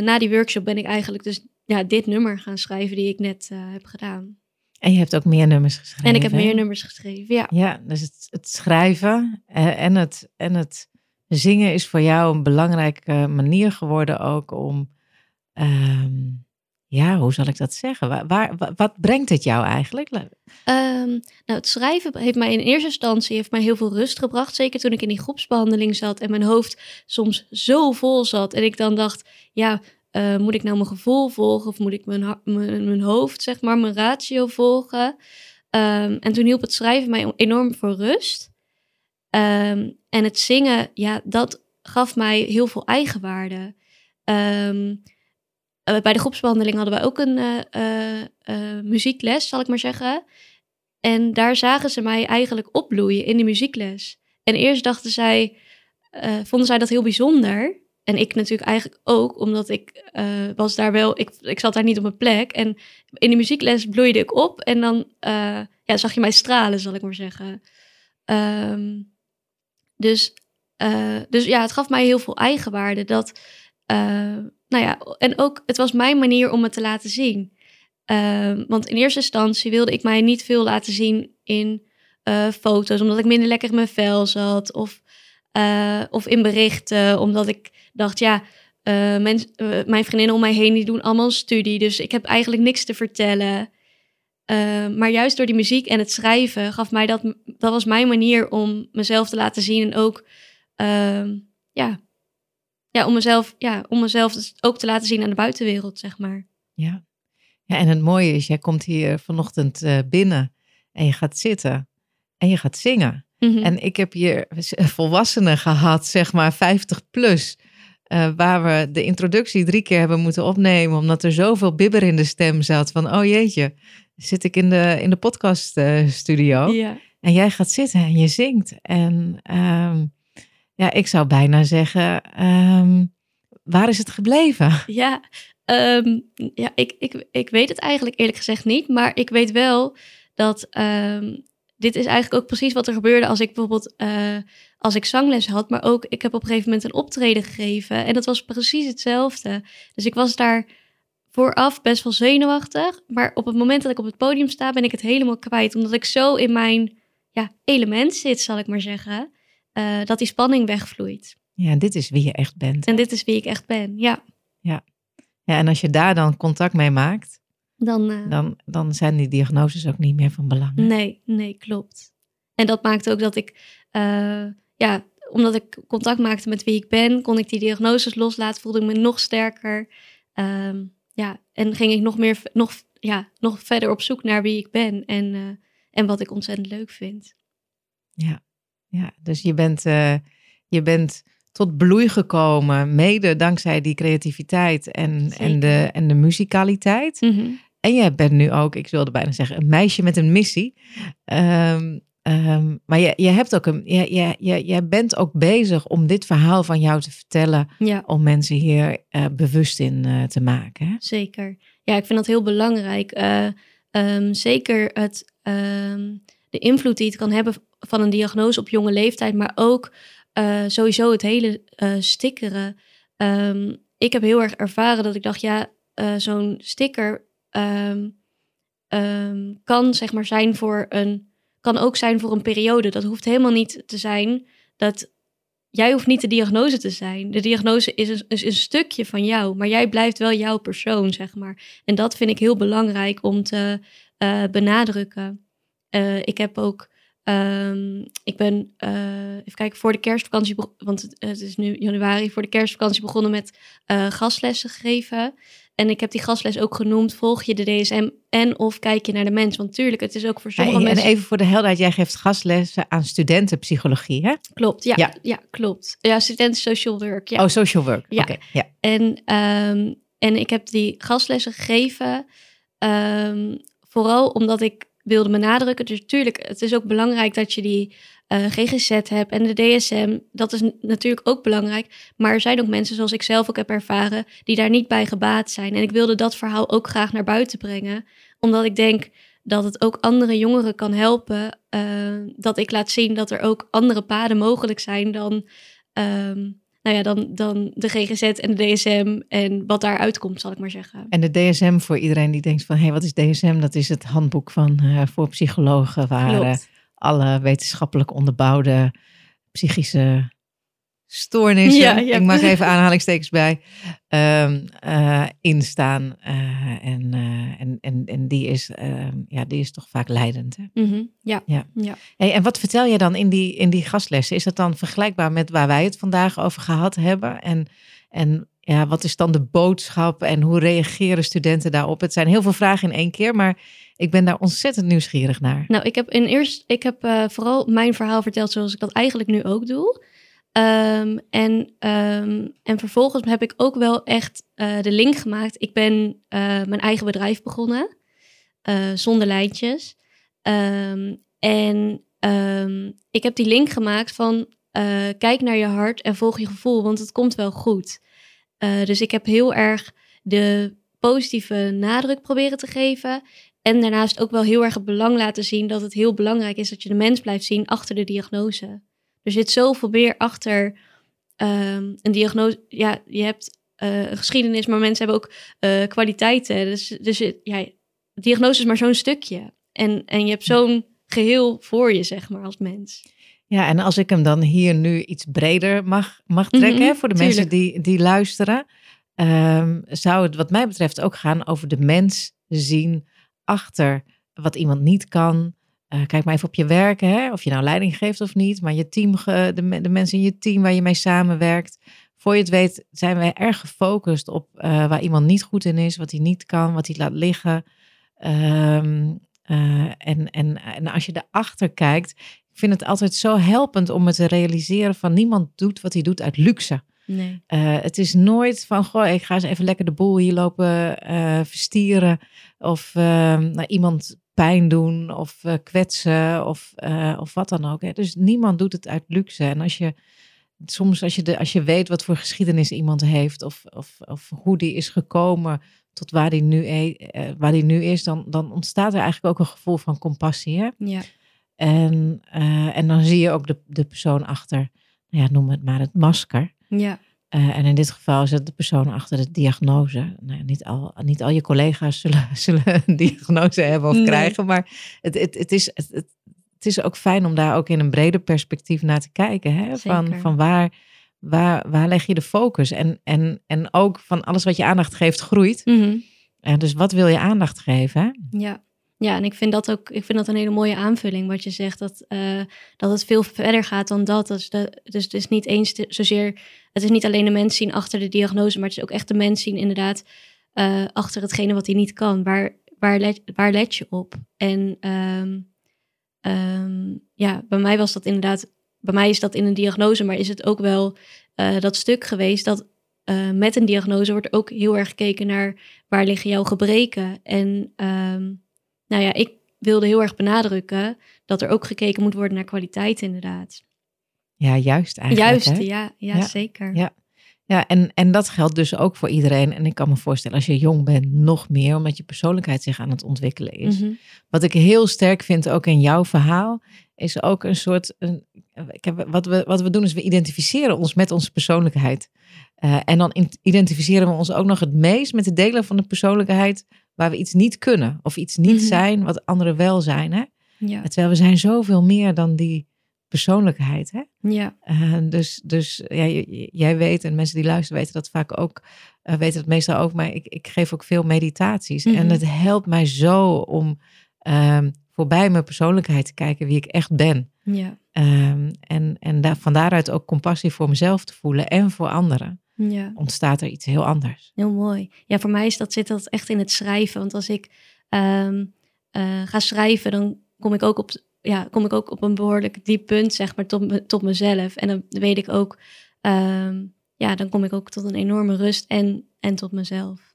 Speaker 2: na die workshop ben ik eigenlijk dus ja, dit nummer gaan schrijven die ik net heb gedaan.
Speaker 1: En je hebt ook meer nummers geschreven.
Speaker 2: En ik heb meer nummers geschreven, ja.
Speaker 1: Ja, dus het, het schrijven eh, en het, en het zingen is voor jou een belangrijke manier geworden ook om, ehm, ja, hoe zal ik dat zeggen? Waar, waar, wat brengt het jou eigenlijk? Um,
Speaker 2: nou, het schrijven heeft mij in eerste instantie heeft mij heel veel rust gebracht. Zeker toen ik in die groepsbehandeling zat en mijn hoofd soms zo vol zat. En ik dan dacht, ja, uh, moet ik nou mijn gevoel volgen of moet ik mijn, mijn, mijn hoofd, zeg maar, mijn ratio volgen? Um, en toen hielp het schrijven mij enorm voor rust. Um, en het zingen, ja, dat gaf mij heel veel eigenwaarde. Um, bij de groepsbehandeling hadden we ook een uh, muziekles, zal ik maar zeggen. En daar zagen ze mij eigenlijk opbloeien in de muziekles. En eerst dachten zij, vonden zij dat heel bijzonder. En ik natuurlijk eigenlijk ook, omdat ik uh, was daar wel, ik, ik zat daar niet op mijn plek. En in de muziekles bloeide ik op en dan uh, ja, zag je mij stralen, zal ik maar zeggen. Um, dus, uh, dus ja, het gaf mij heel veel eigenwaarde. Dat, nou ja, en ook, het was mijn manier om het te laten zien. Ehm, want in eerste instantie wilde ik mij niet veel laten zien in foto's, omdat ik minder lekker in mijn vel zat. Of, of in berichten, omdat ik dacht, ja, uh, mijn vriendinnen om mij heen die doen allemaal een studie, dus ik heb eigenlijk niks te vertellen. Uh, maar juist door die muziek en het schrijven gaf mij dat, dat was mijn manier om mezelf te laten zien en ook, uh, ja, ja, om mezelf, ja, om mezelf dus ook te laten zien aan de buitenwereld, zeg maar.
Speaker 1: Ja. ja, en het mooie is, jij komt hier vanochtend binnen en je gaat zitten en je gaat zingen. Mm -hmm. En ik heb hier volwassenen gehad, zeg maar 50 plus, uh, waar we de introductie drie keer hebben moeten opnemen, omdat er zoveel bibber in de stem zat. Van, oh jeetje, zit ik in de, in de podcaststudio. Uh, ja. En jij gaat zitten en je zingt. En um, ja, ik zou bijna zeggen, um, waar is het gebleven?
Speaker 2: Ja, um, ja ik, ik, ik weet het eigenlijk eerlijk gezegd niet. Maar ik weet wel dat dit is eigenlijk ook precies wat er gebeurde als ik bijvoorbeeld uh, als ik zangles had, maar ook ik heb op een gegeven moment een optreden gegeven en dat was precies hetzelfde. Dus ik was daar vooraf best wel zenuwachtig, maar op het moment dat ik op het podium sta, ben ik het helemaal kwijt, omdat ik zo in mijn ja, element zit, zal ik maar zeggen, uh, dat die spanning wegvloeit.
Speaker 1: Ja, dit is wie je echt bent.
Speaker 2: En dit is wie ik echt ben, ja.
Speaker 1: Ja, ja en als je daar dan contact mee maakt,
Speaker 2: dan, uh,
Speaker 1: dan, dan zijn die diagnoses ook niet meer van belang.
Speaker 2: Nee, nee, klopt. En dat maakt ook dat ik, uh, ja, omdat ik contact maakte met wie ik ben, kon ik die diagnoses loslaten, voelde ik me nog sterker. Um, ja, en ging ik nog meer, nog, ja, nog verder op zoek naar wie ik ben en, uh, en wat ik ontzettend leuk vind.
Speaker 1: Ja, ja dus je bent, uh, je bent tot bloei gekomen, mede dankzij die creativiteit en, en, de, en de muzikaliteit. Mm -hmm. En jij bent nu ook, ik wilde bijna zeggen, een meisje met een missie. Um, um, maar je, je hebt ook een, je, je, je, jij bent ook bezig om dit verhaal van jou te vertellen.
Speaker 2: Ja.
Speaker 1: Om mensen hier uh, bewust in uh, te maken. Hè?
Speaker 2: Zeker. Ja, ik vind dat heel belangrijk. Uh, um, zeker het, de invloed die het kan hebben van een diagnose op jonge leeftijd, maar ook sowieso het hele stickeren. ik heb heel erg ervaren dat ik dacht, ja, zo'n sticker kan zeg maar zijn voor een, kan ook zijn voor een periode. Dat hoeft helemaal niet te zijn dat jij hoeft niet de diagnose te zijn. De diagnose is een, een stukje van jou, maar jij blijft wel jouw persoon, zeg maar. En dat vind ik heel belangrijk om te uh, benadrukken. Uh, ik heb ook, um, ik ben, uh, even kijken, voor de kerstvakantie, want het, het, is nu januari, voor de kerstvakantie begonnen met gastlessen geven. En ik heb die gastles ook genoemd, volg je de DSM en of kijk je naar de mens? Want tuurlijk, het is ook voor sommige
Speaker 1: en,
Speaker 2: mensen...
Speaker 1: En even voor de helderheid, jij geeft gastlessen aan studentenpsychologie, hè?
Speaker 2: Klopt, ja. Ja, ja klopt. Ja, studenten social work, ja.
Speaker 1: Oh, social work,
Speaker 2: ja.
Speaker 1: Okay, ja.
Speaker 2: En, um, en ik heb die gastlessen gegeven um, vooral omdat ik wilde benadrukken. Dus natuurlijk, het is ook belangrijk dat je die uh, GGZ hebt en de DSM. Dat is natuurlijk ook belangrijk. Maar er zijn ook mensen, zoals ik zelf ook heb ervaren, die daar niet bij gebaat zijn. En ik wilde dat verhaal ook graag naar buiten brengen. Omdat ik denk dat het ook andere jongeren kan helpen. Uh, dat ik laat zien dat er ook andere paden mogelijk zijn dan, um, nou ja, dan, dan de GGZ en de DSM en wat daaruit komt, zal ik maar zeggen.
Speaker 1: En de DSM voor iedereen die denkt van, hé, hey, wat is DSM? Dat is het handboek van uh, voor psychologen waar alle wetenschappelijk onderbouwde psychische stoornissen, ja, ik mag even aanhalingstekens bij, um, uh, instaan. Uh, en, uh, en, en, en die, is, ehm, ja, die is toch vaak leidend. Hè?
Speaker 2: Mm -hmm. Ja. ja. ja.
Speaker 1: Hey, en wat vertel je dan in die, in die gastlessen? Is dat dan vergelijkbaar met waar wij het vandaag over gehad hebben? En, en ja, wat is dan de boodschap en hoe reageren studenten daarop? Het zijn heel veel vragen in één keer, maar ik ben daar ontzettend nieuwsgierig naar.
Speaker 2: Nou, ik heb in eerst, ik heb vooral mijn verhaal verteld zoals ik dat eigenlijk nu ook doe. Um, en, um, en vervolgens heb ik ook wel echt uh, de link gemaakt. Ik ben uh, mijn eigen bedrijf begonnen, zonder lijntjes. Um, en ik heb die link gemaakt van kijk naar je hart en volg je gevoel, want het komt wel goed. Dus ik heb heel erg de positieve nadruk proberen te geven. En daarnaast ook wel heel erg het belang laten zien dat het heel belangrijk is dat je de mens blijft zien achter de diagnose. Er zit zoveel meer achter um, een diagnose. Ja, je hebt uh, een geschiedenis, maar mensen hebben ook uh, kwaliteiten. Dus, dus ja, diagnose is maar zo'n stukje. En, en je hebt zo'n geheel voor je, zeg maar, als mens.
Speaker 1: Ja, en als ik hem dan hier nu iets breder mag, mag trekken, mm -hmm, voor de tuurlijk. mensen die, die luisteren, um, zou het wat mij betreft ook gaan over de mens zien achter wat iemand niet kan, uh, kijk maar even op je werk, hè? of je nou leiding geeft of niet, maar je team, de, de mensen in je team waar je mee samenwerkt. Voor je het weet zijn wij erg gefocust op uh, waar iemand niet goed in is, wat hij niet kan, wat hij laat liggen. Um, uh, en, en, en als je erachter kijkt, ik vind het altijd zo helpend om het te realiseren van niemand doet wat hij doet uit luxe.
Speaker 2: Nee.
Speaker 1: Uh, het is nooit van, goh, ik ga eens even lekker de boel hier lopen uh, verstieren. Of uh, nou, iemand pijn doen of uh, kwetsen of, of wat dan ook. Hè. Dus niemand doet het uit luxe. En als je soms, als je, de, als je weet wat voor geschiedenis iemand heeft of, of, of hoe die is gekomen tot waar die nu, uh, waar die nu is, dan, dan ontstaat er eigenlijk ook een gevoel van compassie. Hè?
Speaker 2: Ja.
Speaker 1: En, en dan zie je ook de, de persoon achter, nou ja, noem het maar het masker.
Speaker 2: Ja.
Speaker 1: Uh, en in dit geval zit de persoon achter de diagnose. Nou, niet, al, niet al je collega's zullen, [LAUGHS] zullen een diagnose hebben of nee. krijgen, maar het, het, het, is, het, het, is ook fijn om daar ook in een breder perspectief naar te kijken. Hè? Van, van waar, waar, waar leg je de focus? En, en, en ook van alles wat je aandacht geeft, groeit.
Speaker 2: Mm -hmm.
Speaker 1: uh, dus wat wil je aandacht geven? Hè?
Speaker 2: Ja. Ja, en ik vind dat ook ik vind dat een hele mooie aanvulling, wat je zegt, dat, uh, dat het veel verder gaat dan dat. Dus, dus het is niet eens te, zozeer, het is niet alleen de mens zien achter de diagnose, maar het is ook echt de mens zien inderdaad uh, achter hetgene wat hij niet kan. Waar, waar, let, waar let je op? En um, um, ja, bij mij was dat inderdaad, bij mij is dat in een diagnose, maar is het ook wel uh, dat stuk geweest dat met een diagnose wordt ook heel erg gekeken naar waar liggen jouw gebreken en... Um, nou ja, ik wilde heel erg benadrukken dat er ook gekeken moet worden naar kwaliteit, inderdaad.
Speaker 1: Ja, juist eigenlijk.
Speaker 2: Juist,
Speaker 1: hè?
Speaker 2: ja, ja, ja, zeker.
Speaker 1: Ja, ja en, en dat geldt dus ook voor iedereen. En ik kan me voorstellen, als je jong bent, nog meer, omdat je persoonlijkheid zich aan het ontwikkelen is.
Speaker 2: Mm -hmm.
Speaker 1: Wat ik heel sterk vind, ook in jouw verhaal, is ook een soort. Een, ik heb, wat, we, wat we doen, is we identificeren ons met onze persoonlijkheid. Uh, en dan identificeren we ons ook nog het meest met de delen van de persoonlijkheid waar we iets niet kunnen of iets niet mm -hmm. zijn wat anderen wel zijn. Hè?
Speaker 2: Ja.
Speaker 1: Terwijl we zijn zoveel meer dan die persoonlijkheid. Hè?
Speaker 2: Ja.
Speaker 1: Uh, dus dus ja, jij weet en mensen die luisteren weten dat vaak ook, uh, weten het meestal ook, maar ik, ik geef ook veel meditaties.
Speaker 2: Mhm.
Speaker 1: Mm -hmm. En het helpt mij zo om um, voorbij mijn persoonlijkheid te kijken wie ik echt ben.
Speaker 2: Ja.
Speaker 1: Um, en en daar, van daaruit ook compassie voor mezelf te voelen en voor anderen
Speaker 2: ja.
Speaker 1: ontstaat er iets heel anders.
Speaker 2: Heel mooi. Ja, voor mij is dat, zit dat echt in het schrijven. Want als ik um, uh, ga schrijven, dan kom ik ook op, ja, kom ik ook op een behoorlijk diep punt, zeg maar, tot, me, tot mezelf. En dan weet ik ook, um, ja, dan kom ik ook tot een enorme rust en, en tot mezelf.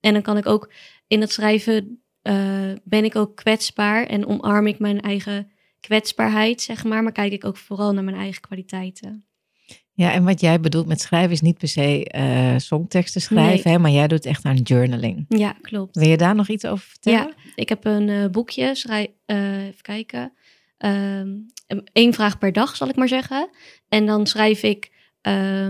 Speaker 2: En dan kan ik ook in het schrijven eh, ben ik ook kwetsbaar en omarm ik mijn eigen kwetsbaarheid, zeg maar. Maar kijk ik ook vooral naar mijn eigen kwaliteiten.
Speaker 1: Ja, en wat jij bedoelt met schrijven is niet per se uh, songteksten schrijven, hè, maar jij doet echt aan journaling.
Speaker 2: Ja, klopt.
Speaker 1: Wil je daar nog iets over vertellen?
Speaker 2: Ja, ik heb een uh, boekje, schrijf, even kijken. Eén um, vraag per dag, zal ik maar zeggen. En dan schrijf ik,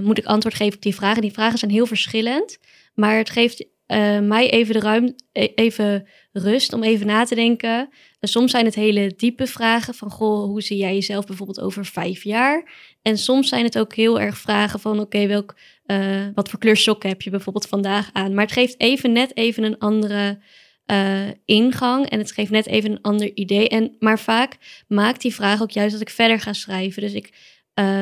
Speaker 2: moet ik antwoord geven op die vragen. Die vragen zijn heel verschillend, maar het geeft uh, mij even de ruimte, even rust om even na te denken. soms zijn het hele diepe vragen van, goh, hoe zie jij jezelf bijvoorbeeld over vijf jaar? En soms zijn het ook heel erg vragen van, oké, welk, uh, wat voor kleur sokken heb je bijvoorbeeld vandaag aan? Maar het geeft even net even een andere uh, ingang en het geeft net even een ander idee. En, maar vaak maakt die vraag ook juist dat ik verder ga schrijven. Dus ik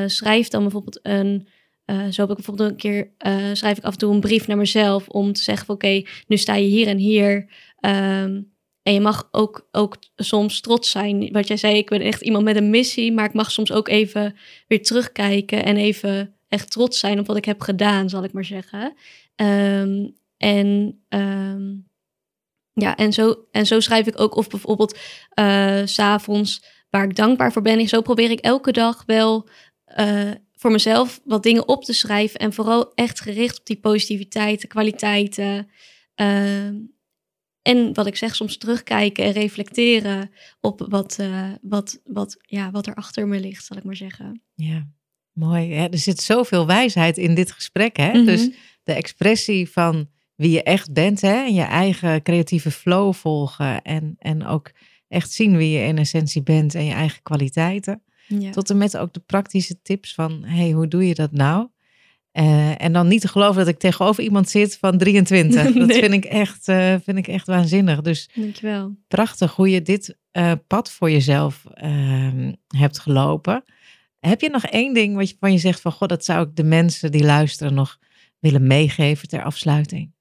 Speaker 2: schrijf dan bijvoorbeeld een uh, zo heb ik bijvoorbeeld een keer, uh, schrijf ik af en toe een brief naar mezelf om te zeggen oké, nu sta je hier en hier. Um, en je mag ook, ook soms trots zijn. Wat jij zei, ik ben echt iemand met een missie, maar ik mag soms ook even weer terugkijken en even echt trots zijn op wat ik heb gedaan, zal ik maar zeggen. Um, en um, ja, en zo, en zo schrijf ik ook of bijvoorbeeld uh, s'avonds waar ik dankbaar voor ben. En zo probeer ik elke dag wel voor mezelf wat dingen op te schrijven. En vooral echt gericht op die positiviteit, de kwaliteiten. Uh, en wat ik zeg, soms terugkijken en reflecteren op wat, uh, wat, wat, ja, wat er achter me ligt, zal ik maar zeggen.
Speaker 1: Ja, mooi. Ja, er zit zoveel wijsheid in dit gesprek. Hè? Mm -hmm. Dus de expressie van wie je echt bent hè? en je eigen creatieve flow volgen. En, en ook echt zien wie je in essentie bent en je eigen kwaliteiten. Ja. Tot en met ook de praktische tips van, hey, hoe doe je dat nou? Uh, en dan niet te geloven dat ik tegenover iemand zit van 23. [LAUGHS] nee. Dat vind ik, echt, uh, vind ik echt waanzinnig. Dus
Speaker 2: Dankjewel.
Speaker 1: prachtig hoe je dit uh, pad voor jezelf ehm, hebt gelopen. Heb je nog één ding wat je, van je zegt van, god, dat zou ik de mensen die luisteren nog willen meegeven ter afsluiting?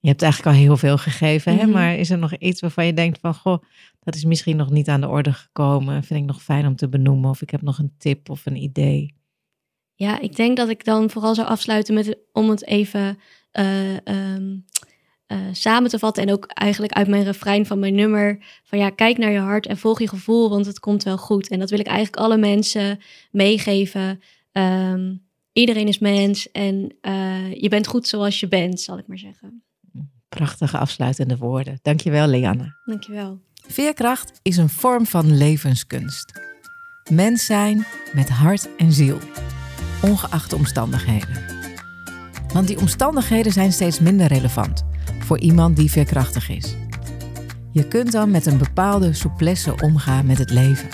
Speaker 1: Je hebt eigenlijk al heel veel gegeven, mm -hmm. hè? maar is er nog iets waarvan je denkt van, goh, dat is misschien nog niet aan de orde gekomen. Vind ik nog fijn om te benoemen. Of ik heb nog een tip of een idee.
Speaker 2: Ja, ik denk dat ik dan vooral zou afsluiten met om het even uh, um, uh, samen te vatten. En ook eigenlijk uit mijn refrein van mijn nummer. Van ja, kijk naar je hart en volg je gevoel, want het komt wel goed. En dat wil ik eigenlijk alle mensen meegeven. Um, iedereen is mens en uh, je bent goed zoals je bent, zal ik maar zeggen.
Speaker 1: Prachtige afsluitende woorden. Dankjewel, Leanne.
Speaker 2: Dankjewel.
Speaker 1: Veerkracht is een vorm van levenskunst. Mens zijn met hart en ziel, ongeacht de omstandigheden. Want die omstandigheden zijn steeds minder relevant voor iemand die veerkrachtig is. Je kunt dan met een bepaalde souplesse omgaan met het leven.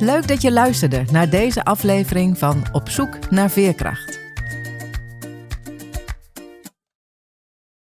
Speaker 1: Leuk dat je luisterde naar deze aflevering van Op zoek naar veerkracht.